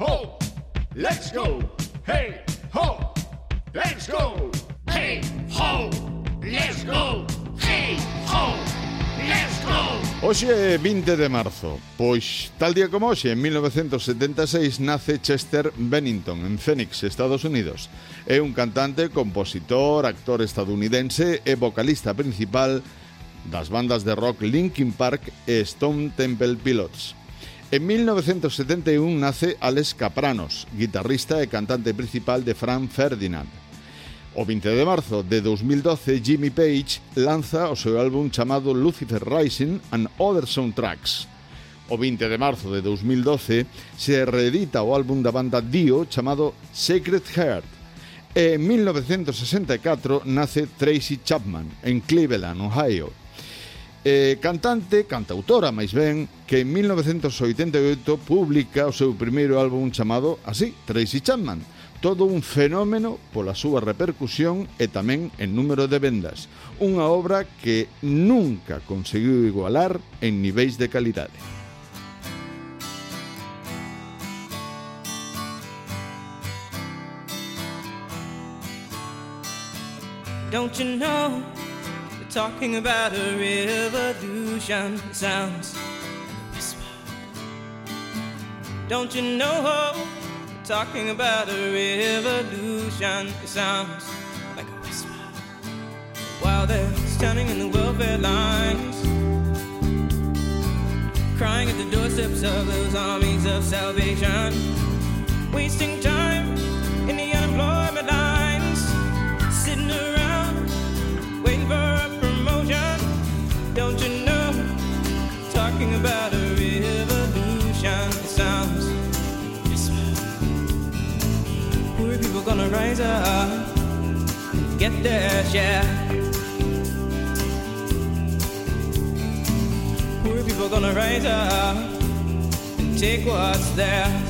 ho, let's go. Hey, ho, let's go. Hey, ho, let's go. Hey, ho, let's go. Hoxe é 20 de marzo. Pois, tal día como hoxe, en 1976, nace Chester Bennington, en Phoenix, Estados Unidos. É un cantante, compositor, actor estadounidense e vocalista principal das bandas de rock Linkin Park e Stone Temple Pilots. En 1971 nace Alex Capranos, guitarrista e cantante principal de Frank Ferdinand. O 20 de marzo de 2012, Jimmy Page lanza o seu álbum chamado Lucifer Rising and Other Soundtracks. O 20 de marzo de 2012 se reedita o álbum da banda Dio chamado Sacred Heart. E en 1964 nace Tracy Chapman en Cleveland, Ohio eh, cantante, cantautora máis ben, que en 1988 publica o seu primeiro álbum chamado así, Tracy Chapman, todo un fenómeno pola súa repercusión e tamén en número de vendas, unha obra que nunca conseguiu igualar en niveis de calidade. Don't you know talking about a revolution sounds whisper. Don't you know? Talking about a revolution sounds like a whisper. While they're standing in the welfare lines, crying at the doorsteps of those armies of salvation, wasting time. talking about a revolution. It sounds yes, poor people gonna rise up and get their share. Poor people gonna rise up and take what's theirs.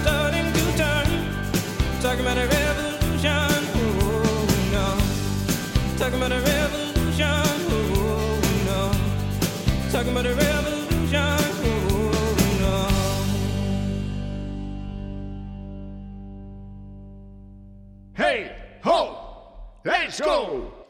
starting to turn. Talking about a revolution, oh no. Talking about a revolution, oh no. Talking about a revolution, oh no. Hey, ho, let's go!